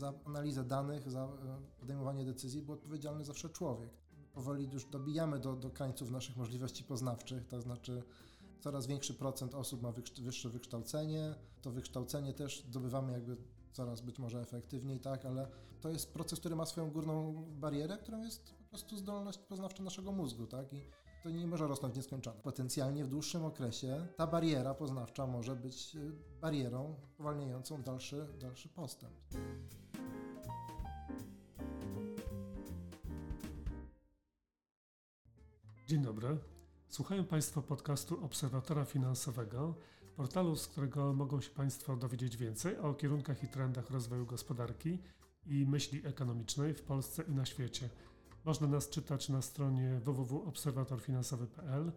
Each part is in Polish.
za analizę danych, za e, podejmowanie decyzji był odpowiedzialny zawsze człowiek. Powoli już dobijamy do, do krańców naszych możliwości poznawczych, to znaczy coraz większy procent osób ma wyższe wykształcenie. To wykształcenie też zdobywamy jakby coraz być może efektywniej, tak, ale to jest proces, który ma swoją górną barierę, którą jest po prostu zdolność poznawcza naszego mózgu, tak, i to nie może rosnąć w nieskończoność. Potencjalnie w dłuższym okresie ta bariera poznawcza może być y, barierą uwalniającą dalszy, dalszy postęp. Dzień dobry. Słuchają Państwo podcastu Obserwatora Finansowego, portalu, z którego mogą się Państwo dowiedzieć więcej o kierunkach i trendach rozwoju gospodarki i myśli ekonomicznej w Polsce i na świecie. Można nas czytać na stronie www.obserwatorfinansowy.pl.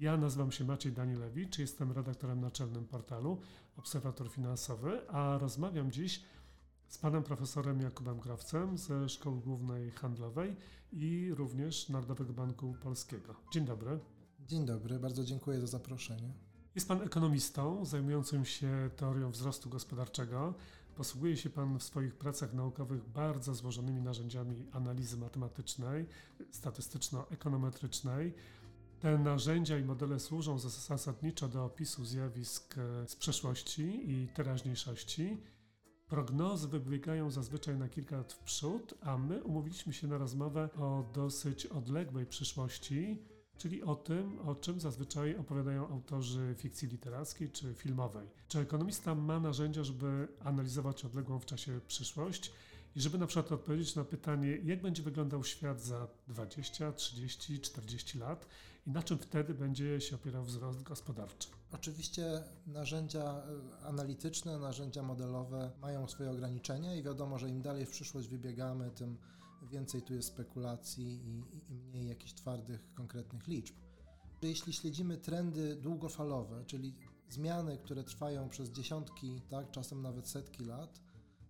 Ja nazywam się Maciej Danielewicz, jestem redaktorem naczelnym portalu Obserwator Finansowy, a rozmawiam dziś z panem profesorem Jakubem Krawcem ze Szkoły Głównej Handlowej i również Narodowego Banku Polskiego. Dzień dobry. Dzień dobry, bardzo dziękuję za zaproszenie. Jest Pan ekonomistą zajmującym się teorią wzrostu gospodarczego. Posługuje się Pan w swoich pracach naukowych bardzo złożonymi narzędziami analizy matematycznej, statystyczno-ekonometrycznej. Te narzędzia i modele służą zasadniczo do opisu zjawisk z przeszłości i teraźniejszości. Prognozy wybiegają zazwyczaj na kilka lat w przód, a my umówiliśmy się na rozmowę o dosyć odległej przyszłości czyli o tym, o czym zazwyczaj opowiadają autorzy fikcji literackiej czy filmowej. Czy ekonomista ma narzędzia, żeby analizować odległą w czasie przyszłość i żeby na przykład odpowiedzieć na pytanie, jak będzie wyglądał świat za 20, 30, 40 lat i na czym wtedy będzie się opierał wzrost gospodarczy? Oczywiście narzędzia e, analityczne, narzędzia modelowe mają swoje ograniczenia i wiadomo, że im dalej w przyszłość wybiegamy, tym więcej tu jest spekulacji i, i mniej jakichś twardych, konkretnych liczb. Jeśli śledzimy trendy długofalowe, czyli zmiany, które trwają przez dziesiątki, tak, czasem nawet setki lat,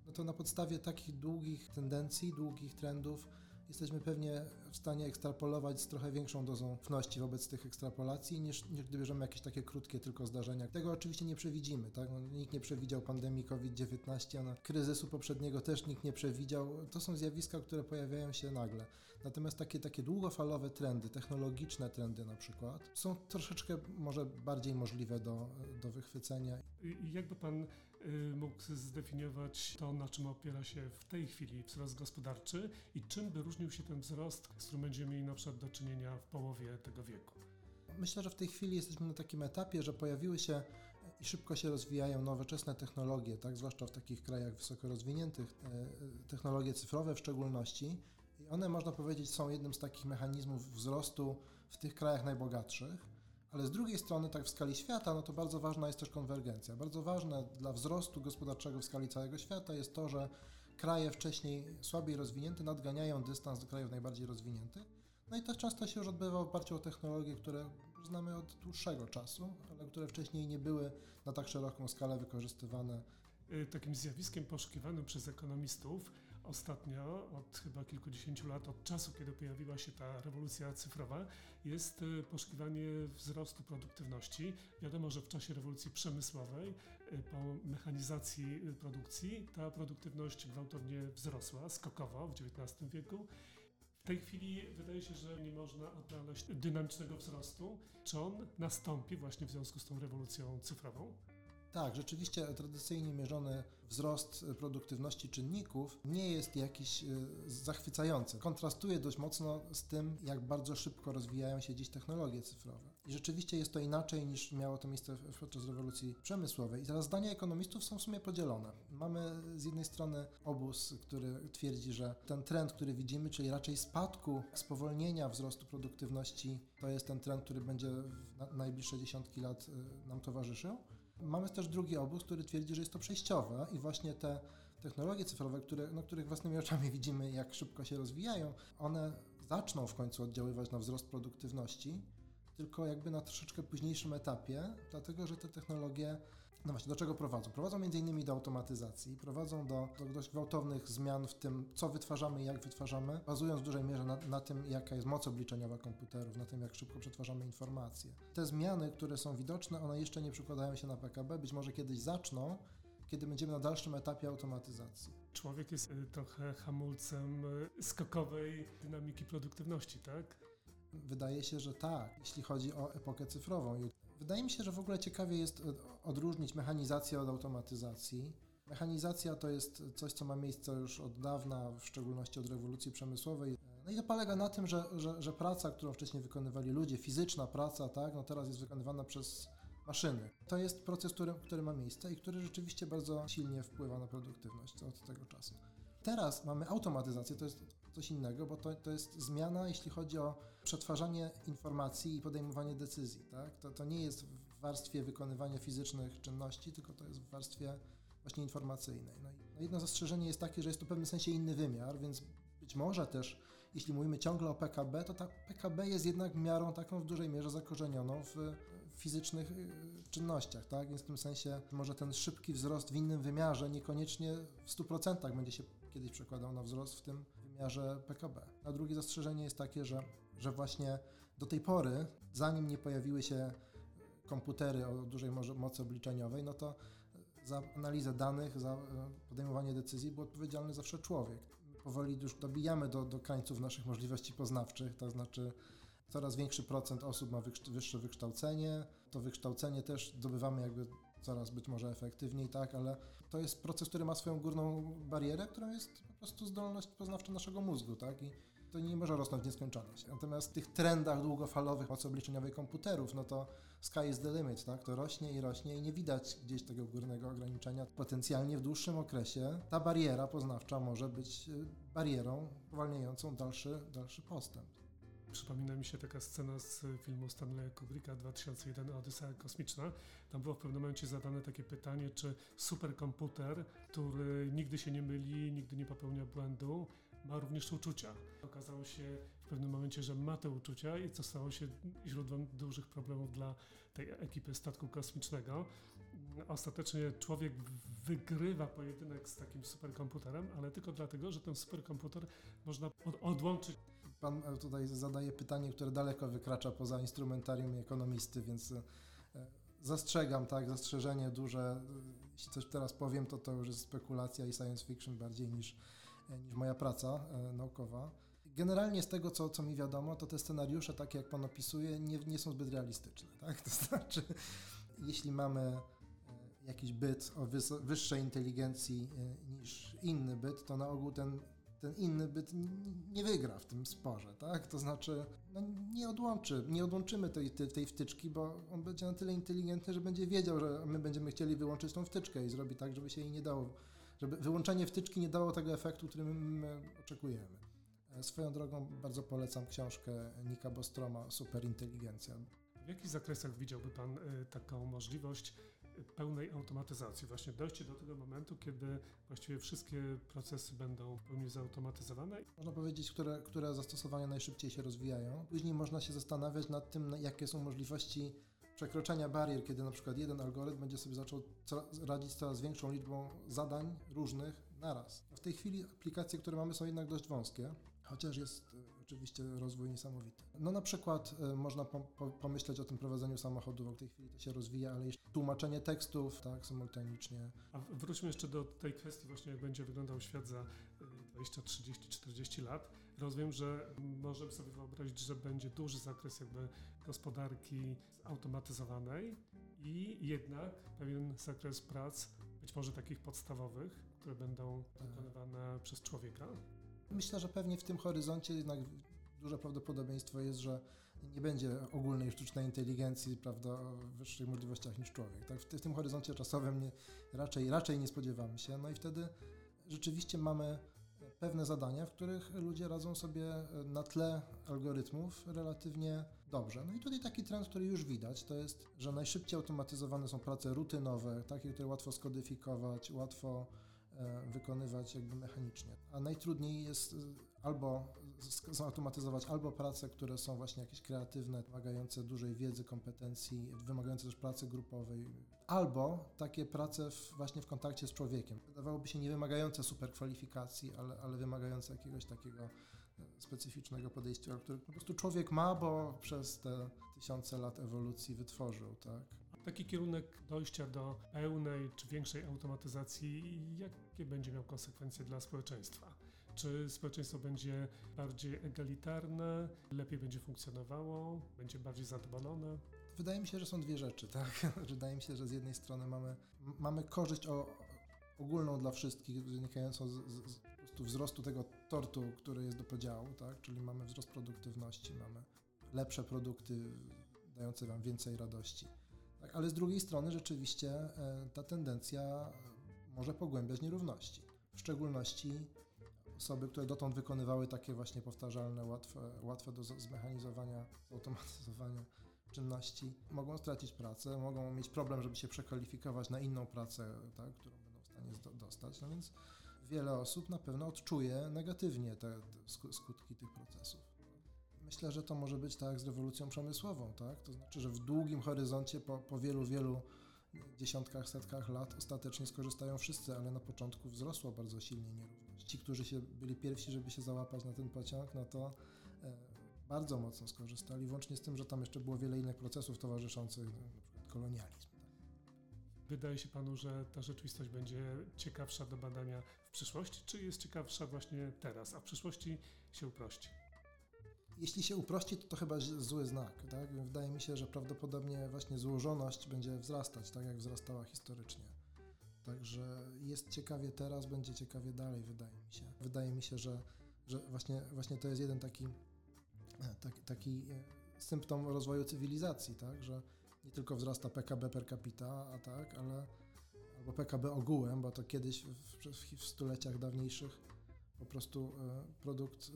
no to na podstawie takich długich tendencji, długich trendów jesteśmy pewnie w stanie ekstrapolować z trochę większą dozą ufności wobec tych ekstrapolacji, niż, niż gdy bierzemy jakieś takie krótkie tylko zdarzenia. Tego oczywiście nie przewidzimy, tak? No, nikt nie przewidział pandemii COVID-19, no, kryzysu poprzedniego też nikt nie przewidział. To są zjawiska, które pojawiają się nagle. Natomiast takie, takie długofalowe trendy, technologiczne trendy na przykład, są troszeczkę może bardziej możliwe do, do wychwycenia. I jakby Pan mógł zdefiniować to, na czym opiera się w tej chwili wzrost gospodarczy i czym by różnił się ten wzrost, z którym będziemy mieli na przykład do czynienia w połowie tego wieku? Myślę, że w tej chwili jesteśmy na takim etapie, że pojawiły się i szybko się rozwijają nowoczesne technologie, tak, zwłaszcza w takich krajach wysoko rozwiniętych, technologie cyfrowe w szczególności. I one, można powiedzieć, są jednym z takich mechanizmów wzrostu w tych krajach najbogatszych. Ale z drugiej strony, tak w skali świata, no to bardzo ważna jest też konwergencja. Bardzo ważne dla wzrostu gospodarczego w skali całego świata jest to, że kraje wcześniej słabiej rozwinięte nadganiają dystans do krajów najbardziej rozwiniętych. No i to często się już odbywa w oparciu o technologie, które znamy od dłuższego czasu, ale które wcześniej nie były na tak szeroką skalę wykorzystywane. Y, takim zjawiskiem poszukiwanym przez ekonomistów ostatnio, od chyba kilkudziesięciu lat, od czasu, kiedy pojawiła się ta rewolucja cyfrowa, jest y, poszukiwanie wzrostu produktywności. Wiadomo, że w czasie rewolucji przemysłowej, y, po mechanizacji y, produkcji, ta produktywność gwałtownie wzrosła, skokowo w XIX wieku. W tej chwili wydaje się, że nie można odnaleźć dynamicznego wzrostu. Czy on nastąpi właśnie w związku z tą rewolucją cyfrową? Tak, rzeczywiście tradycyjnie mierzony wzrost produktywności czynników nie jest jakiś e, zachwycający. Kontrastuje dość mocno z tym, jak bardzo szybko rozwijają się dziś technologie cyfrowe. I rzeczywiście jest to inaczej niż miało to miejsce podczas rewolucji przemysłowej. I teraz zdania ekonomistów są w sumie podzielone. Mamy z jednej strony obóz, który twierdzi, że ten trend, który widzimy, czyli raczej spadku, spowolnienia wzrostu produktywności, to jest ten trend, który będzie w najbliższe dziesiątki lat e, nam towarzyszył. Mamy też drugi obóz, który twierdzi, że jest to przejściowe i właśnie te technologie cyfrowe, które, no, których własnymi oczami widzimy, jak szybko się rozwijają, one zaczną w końcu oddziaływać na wzrost produktywności, tylko jakby na troszeczkę późniejszym etapie, dlatego że te technologie no właśnie, do czego prowadzą? Prowadzą między innymi do automatyzacji, prowadzą do, do dość gwałtownych zmian w tym, co wytwarzamy i jak wytwarzamy, bazując w dużej mierze na, na, tym, jaka jest moc obliczeniowa komputerów, na tym, jak szybko przetwarzamy informacje. Te zmiany, które są widoczne, one jeszcze nie przekładają się na PKB, być może kiedyś zaczną, kiedy będziemy na dalszym etapie automatyzacji. człowiek jest y, trochę hamulcem y, skokowej dynamiki produktywności, tak? Wydaje się, że tak, jeśli chodzi o epokę cyfrową. Wydaje mi się, że w ogóle ciekawie jest odróżnić mechanizację od automatyzacji. Mechanizacja to jest coś, co ma miejsce już od dawna, w szczególności od rewolucji przemysłowej. No i to polega na tym, że, że, że praca, którą wcześniej wykonywali ludzie, fizyczna praca, tak, no teraz jest wykonywana przez maszyny. To jest proces, który, który ma miejsce i który rzeczywiście bardzo silnie wpływa na produktywność od tego czasu. Teraz mamy automatyzację, to jest coś innego, bo to, to jest zmiana, jeśli chodzi o przetwarzanie informacji i podejmowanie decyzji. Tak? To, to nie jest w warstwie wykonywania fizycznych czynności, tylko to jest w warstwie właśnie informacyjnej. No, no jedno zastrzeżenie jest takie, że jest to w pewnym sensie inny wymiar, więc być może też, jeśli mówimy ciągle o PKB, to ta PKB jest jednak miarą taką w dużej mierze zakorzenioną w fizycznych y, czynnościach, tak? Więc w tym sensie może ten szybki wzrost w innym wymiarze niekoniecznie w 100% będzie się kiedyś przekładał na wzrost w tym wymiarze PKB. A drugie zastrzeżenie jest takie, że, że właśnie do tej pory, zanim nie pojawiły się komputery o dużej mocy obliczeniowej, no to za analizę danych, za e, podejmowanie decyzji był odpowiedzialny zawsze człowiek. Powoli już dobijamy do, do krańców naszych możliwości poznawczych, to znaczy coraz większy procent osób ma wyższe wykształcenie. To wykształcenie też zdobywamy jakby coraz być może efektywniej, tak, ale to jest proces, który ma swoją górną barierę, którą jest po prostu zdolność poznawcza naszego mózgu, tak, i to nie może rosnąć w nieskończoność. Natomiast w tych trendach długofalowych mocy obliczeniowej komputerów, no to sky is the limit, tak? To rośnie i rośnie i nie widać gdzieś tego górnego ograniczenia. Potencjalnie w dłuższym okresie ta bariera poznawcza może być y, barierą uwalniającą dalszy, dalszy postęp. Przypomina mi się taka scena z filmu Stanleya Kubricka 2001 Odyseja Kosmiczna. Tam było w pewnym momencie zadane takie pytanie, czy superkomputer, który nigdy się nie myli, nigdy nie popełnia błędu, ma również uczucia. Okazało się w pewnym momencie, że ma te uczucia i to stało się źródłem dużych problemów dla tej ekipy statku kosmicznego. Ostatecznie człowiek wygrywa pojedynek z takim superkomputerem, ale tylko dlatego, że ten superkomputer można od odłączyć. Pan tutaj zadaje pytanie, które daleko wykracza poza instrumentarium ekonomisty, więc e, zastrzegam, tak, zastrzeżenie duże. Jeśli coś teraz powiem, to to już jest spekulacja i science fiction bardziej niż, e, niż moja praca e, naukowa. Generalnie z tego, co, co mi wiadomo, to te scenariusze, takie jak Pan opisuje, nie, nie są zbyt realistyczne. Tak? To znaczy, jeśli mamy e, jakiś byt o wyższej inteligencji e, niż inny byt, to na ogół ten, ten inny byt nie wygra w tym sporze, tak? To znaczy, no nie odłączy, nie odłączymy tej, tej, wtyczki, bo on będzie na tyle inteligentny, że będzie wiedział, że my będziemy chcieli wyłączyć tą wtyczkę i zrobi tak, żeby się jej nie dało, żeby wyłączenie wtyczki nie dało tego efektu, który my oczekujemy. Swoją drogą bardzo polecam książkę Nika Bostroma Superinteligencja. W jakich zakresach widziałby Pan y, taką możliwość pełnej automatyzacji? Właśnie dojście do tego momentu, kiedy właściwie wszystkie procesy będą w pełni zautomatyzowane? Można powiedzieć, które, które zastosowania najszybciej się rozwijają. Później można się zastanawiać nad tym, jakie są możliwości przekroczenia barier, kiedy na przykład jeden algorytm będzie sobie zaczął radzić z coraz większą liczbą zadań różnych naraz. W tej chwili aplikacje, które mamy są jednak dość wąskie chociaż jest e, oczywiście rozwój niesamowity. No na przykład e, można pomyśleć o tym prowadzeniu samochodów, w tej chwili to się rozwija, ale jeszcze tłumaczenie tekstów, tak, symultanicznie. A wróćmy jeszcze do tej kwestii właśnie, jak będzie wyglądał świat za 20, 30, 40 lat. Rozumiem, że możemy sobie wyobrazić, że będzie duży zakres jakby gospodarki zautomatyzowanej i jednak pewien zakres prac, być może takich podstawowych, które będą wykonywane przez człowieka. Myślę, że pewnie w tym horyzoncie jednak duże prawdopodobieństwo jest, że nie będzie ogólnej sztucznej inteligencji, prawda, o wyższych możliwościach niż człowiek. Tak? W, tym horyzoncie czasowym nie, raczej, raczej nie spodziewamy się. No i wtedy rzeczywiście mamy pewne zadania, w których ludzie radzą sobie na tle algorytmów relatywnie dobrze. No i tutaj taki trend, który już widać, to jest, że najszybciej automatyzowane są prace rutynowe, takie, które łatwo skodyfikować, łatwo wykonywać jakby mechanicznie. A najtrudniej jest e, albo zautomatyzować albo prace, które są właśnie jakieś kreatywne, wymagające dużej wiedzy, kompetencji, wymagające też pracy grupowej, albo takie prace w, właśnie w kontakcie z człowiekiem. Wydawałoby się nie wymagające super kwalifikacji, ale, ale wymagające jakiegoś takiego e, specyficznego podejścia, które po prostu człowiek ma, bo przez te tysiące lat ewolucji wytworzył, tak? Taki kierunek dojścia do pełnej czy większej automatyzacji, jakie będzie miał konsekwencje dla społeczeństwa? Czy społeczeństwo będzie bardziej egalitarne, lepiej będzie funkcjonowało, będzie bardziej zadowolone? Wydaje mi się, że są dwie rzeczy, tak? Wydaje mi się, że z jednej strony mamy, mamy korzyść o, ogólną dla wszystkich, wynikającą z, z, z wzrostu tego tortu, który jest do podziału, tak? Czyli mamy wzrost produktywności, mamy lepsze produkty dające Wam więcej radości. Tak? Ale z drugiej strony rzeczywiście e, ta tendencja może pogłębiać nierówności. W szczególności osoby, które dotąd wykonywały takie właśnie powtarzalne, łatwe, łatwe do zmechanizowania, zautomatyzowania czynności, mogą stracić pracę, mogą mieć problem, żeby się przekwalifikować na inną pracę, tak, którą będą w stanie dostać. No więc wiele osób na pewno odczuje negatywnie te, te skutki tych procesów. Myślę, że to może być tak z rewolucją przemysłową, tak? To znaczy, że w długim horyzoncie po, po wielu, wielu dziesiątkach, setkach lat ostatecznie skorzystają wszyscy, ale na początku wzrosła bardzo silnie nierówność. Ci, którzy się byli pierwsi, żeby się załapać na ten pociąg, no to e, bardzo mocno skorzystali, włącznie z tym, że tam jeszcze było wiele innych procesów towarzyszących, na przykład kolonializm. Wydaje się panu, że ta rzeczywistość będzie ciekawsza do badania w przyszłości, czy jest ciekawsza właśnie teraz, a w przyszłości się uprości? Jeśli się uprości, to to chyba zły znak. Tak? Wydaje mi się, że prawdopodobnie właśnie złożoność będzie wzrastać, tak jak wzrastała historycznie. Także jest ciekawie teraz, będzie ciekawie dalej, wydaje mi się. Wydaje mi się, że, że właśnie, właśnie to jest jeden taki, e, taki, taki e, symptom rozwoju cywilizacji, tak? że nie tylko wzrasta PKB per capita, a tak, ale albo PKB ogółem, bo to kiedyś w, w, w stuleciach dawniejszych po prostu e, produkt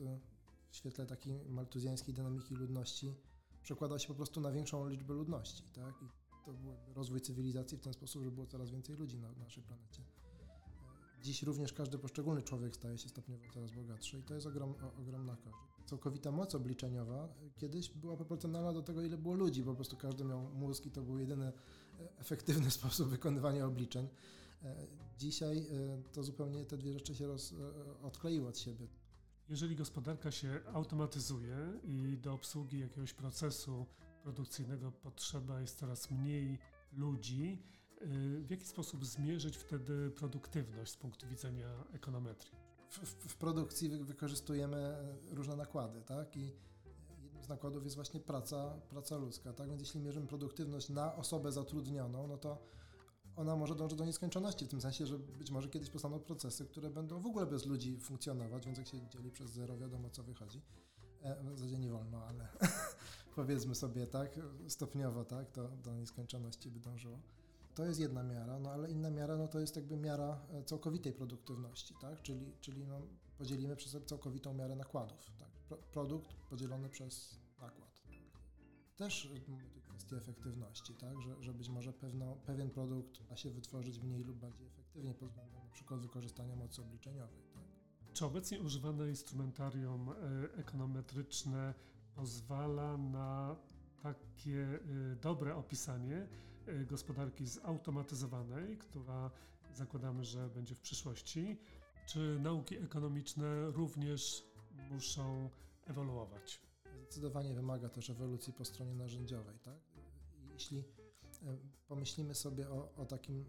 w świetle takiej maltuzjańskiej dynamiki ludności przekłada się po prostu na większą liczbę ludności, tak? I to był rozwój cywilizacji w ten sposób, że było coraz więcej ludzi na naszej planecie. Dziś również każdy poszczególny człowiek staje się stopniowo coraz bogatszy i to jest ogrom, ogromna korzyść. Całkowita moc obliczeniowa kiedyś była proporcjonalna do tego, ile było ludzi, po prostu każdy miał mózg i to był jedyny e, efektywny sposób wykonywania obliczeń. E, dzisiaj e, to zupełnie te dwie rzeczy się roz, odkleiły od siebie. Jeżeli gospodarka się automatyzuje i do obsługi jakiegoś procesu produkcyjnego potrzeba jest coraz mniej ludzi, y, w jaki sposób zmierzyć wtedy produktywność z punktu widzenia ekonometrii? W, w, produkcji wykorzystujemy różne nakłady, tak? I jednym z nakładów jest właśnie praca, praca ludzka, tak? Więc jeśli mierzymy produktywność na osobę zatrudnioną, no to ona może dążyć do nieskończoności, w tym sensie, że być może kiedyś powstaną procesy, które będą w ogóle bez ludzi funkcjonować, więc jak się dzieli przez zero, wiadomo co wychodzi. E, w zasadzie nie wolno, ale powiedzmy sobie tak, stopniowo tak, to do nieskończoności by dążyło. To jest jedna miara, no ale inna miara no to jest jakby miara e, całkowitej produktywności, tak? czyli, czyli no, podzielimy przez całkowitą miarę nakładów. Tak? Pro, produkt podzielony przez nakład też mamy tu kwestię efektywności, tak? że, że być może pewno, pewien produkt da się wytworzyć mniej lub bardziej efektywnie pod względem przykład wykorzystania mocy obliczeniowej. Tak? Czy obecnie używane instrumentarium e, ekonometryczne pozwala na takie e, dobre opisanie gospodarki zautomatyzowanej, która zakładamy, że będzie w przyszłości? Czy nauki ekonomiczne również muszą ewoluować? Zdecydowanie wymaga też ewolucji po stronie narzędziowej. Tak? Jeśli e, pomyślimy sobie o, o takim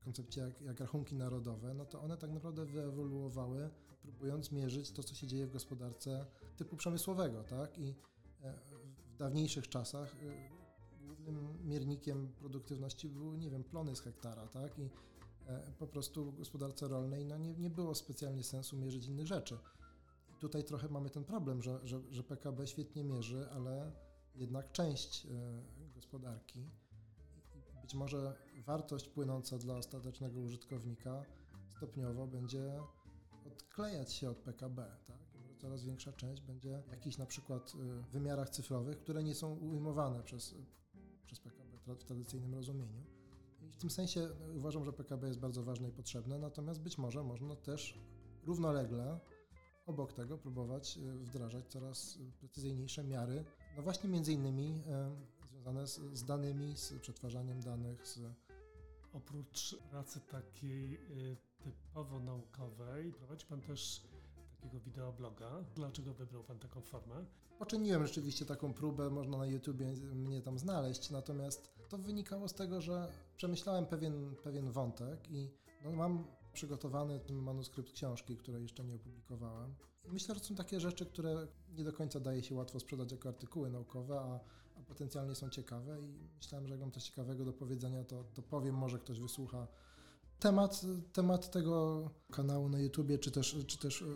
koncepcie jak, jak, rachunki narodowe, no to one tak naprawdę wyewoluowały, próbując mierzyć to, co się dzieje w gospodarce typu przemysłowego, tak? I e, w dawniejszych czasach e, głównym miernikiem produktywności były, nie wiem, plony z hektara, tak? I po prostu w gospodarce rolnej no nie, nie było specjalnie sensu mierzyć innych rzeczy tutaj trochę mamy ten problem, że, że, że PKB świetnie mierzy, ale jednak część e, gospodarki być może wartość płynąca dla ostatecznego użytkownika stopniowo będzie odklejać się od PKB. Tak? Coraz większa część będzie w jakichś na przykład e, wymiarach cyfrowych, które nie są ujmowane przez, przez PKB w tradycyjnym rozumieniu. I w tym sensie uważam, że PKB jest bardzo ważne i potrzebne, natomiast być może można też równolegle obok tego próbować e, wdrażać coraz precyzyjniejsze miary, no właśnie między innymi e, związane z, z danymi, z przetwarzaniem danych, z Oprócz pracy takiej e, typowo naukowej, prowadzi Pan też takiego takiego wideobloga. Dlaczego wybrał Pan taką formę? Poczyniłem rzeczywiście taką próbę, można na YouTubie mnie tam znaleźć, natomiast to wynikało z tego, że przemyślałem pewien, pewien wątek i no, mam przygotowany manuskrypt książki, której jeszcze nie opublikowałem. Myślę, że są takie rzeczy, które nie do końca daje się łatwo sprzedać jako artykuły naukowe, a, a potencjalnie są ciekawe i myślałem, że jak mam coś ciekawego do powiedzenia, to, to powiem, może ktoś wysłucha. Temat, temat tego kanału na YouTubie, czy też, czy też e,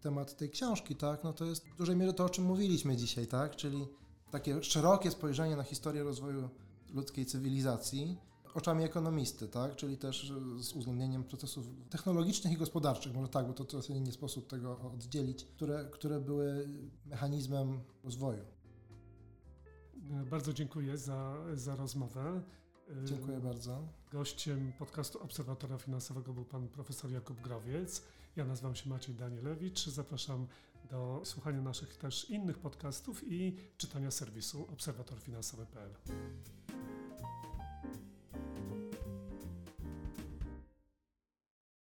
temat tej książki, tak, no to jest w dużej mierze to, o czym mówiliśmy dzisiaj, tak, czyli takie szerokie spojrzenie na historię rozwoju ludzkiej cywilizacji oczami ekonomisty, tak, czyli też z uwzględnieniem procesów technologicznych i gospodarczych, może tak, bo to, to nie sposób tego oddzielić, które, które były mechanizmem rozwoju. Bardzo dziękuję za, za rozmowę. Dziękuję bardzo. Gościem podcastu Obserwatora Finansowego był pan profesor Jakub Growiec. Ja nazywam się Maciej Danielewicz. Zapraszam do słuchania naszych też innych podcastów i czytania serwisu obserwatorfinansowy.pl.